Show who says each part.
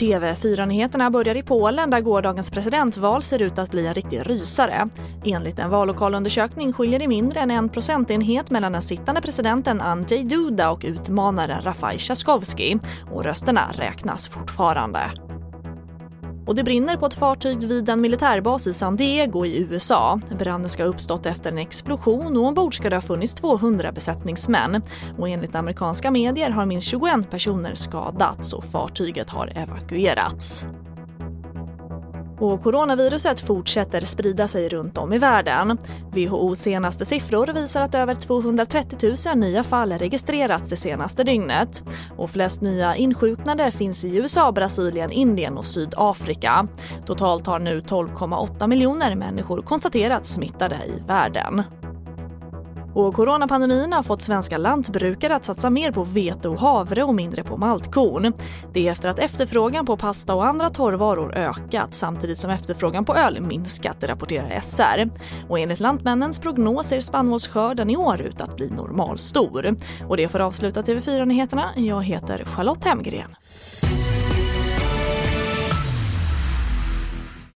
Speaker 1: TV4-nyheterna börjar i Polen där gårdagens presidentval ser ut att bli en riktig rysare. Enligt en vallokalundersökning skiljer det mindre än en procentenhet mellan den sittande presidenten Andrzej Duda och utmanaren Rafaj Trzaskowski och rösterna räknas fortfarande. Och det brinner på ett fartyg vid en militärbas i San Diego i USA. Branden ska ha uppstått efter en explosion och ombord ska det ha funnits 200 besättningsmän. Och enligt amerikanska medier har minst 21 personer skadats och fartyget har evakuerats. Och coronaviruset fortsätter sprida sig runt om i världen. WHOs senaste siffror visar att över 230 000 nya fall registrerats det senaste dygnet. Och flest nya insjuknade finns i USA, Brasilien, Indien och Sydafrika. Totalt har nu 12,8 miljoner människor konstaterats smittade i världen. Och coronapandemin har fått svenska lantbrukare att satsa mer på vete och havre och mindre på maltkorn. Det är efter att efterfrågan på pasta och andra torrvaror ökat samtidigt som efterfrågan på öl minskat, rapporterar SR. Och enligt Lantmännens prognos ser spannmålsskörden i år ut att bli normalstor. Och det får avsluta TV4-nyheterna. Jag heter Charlotte Hemgren.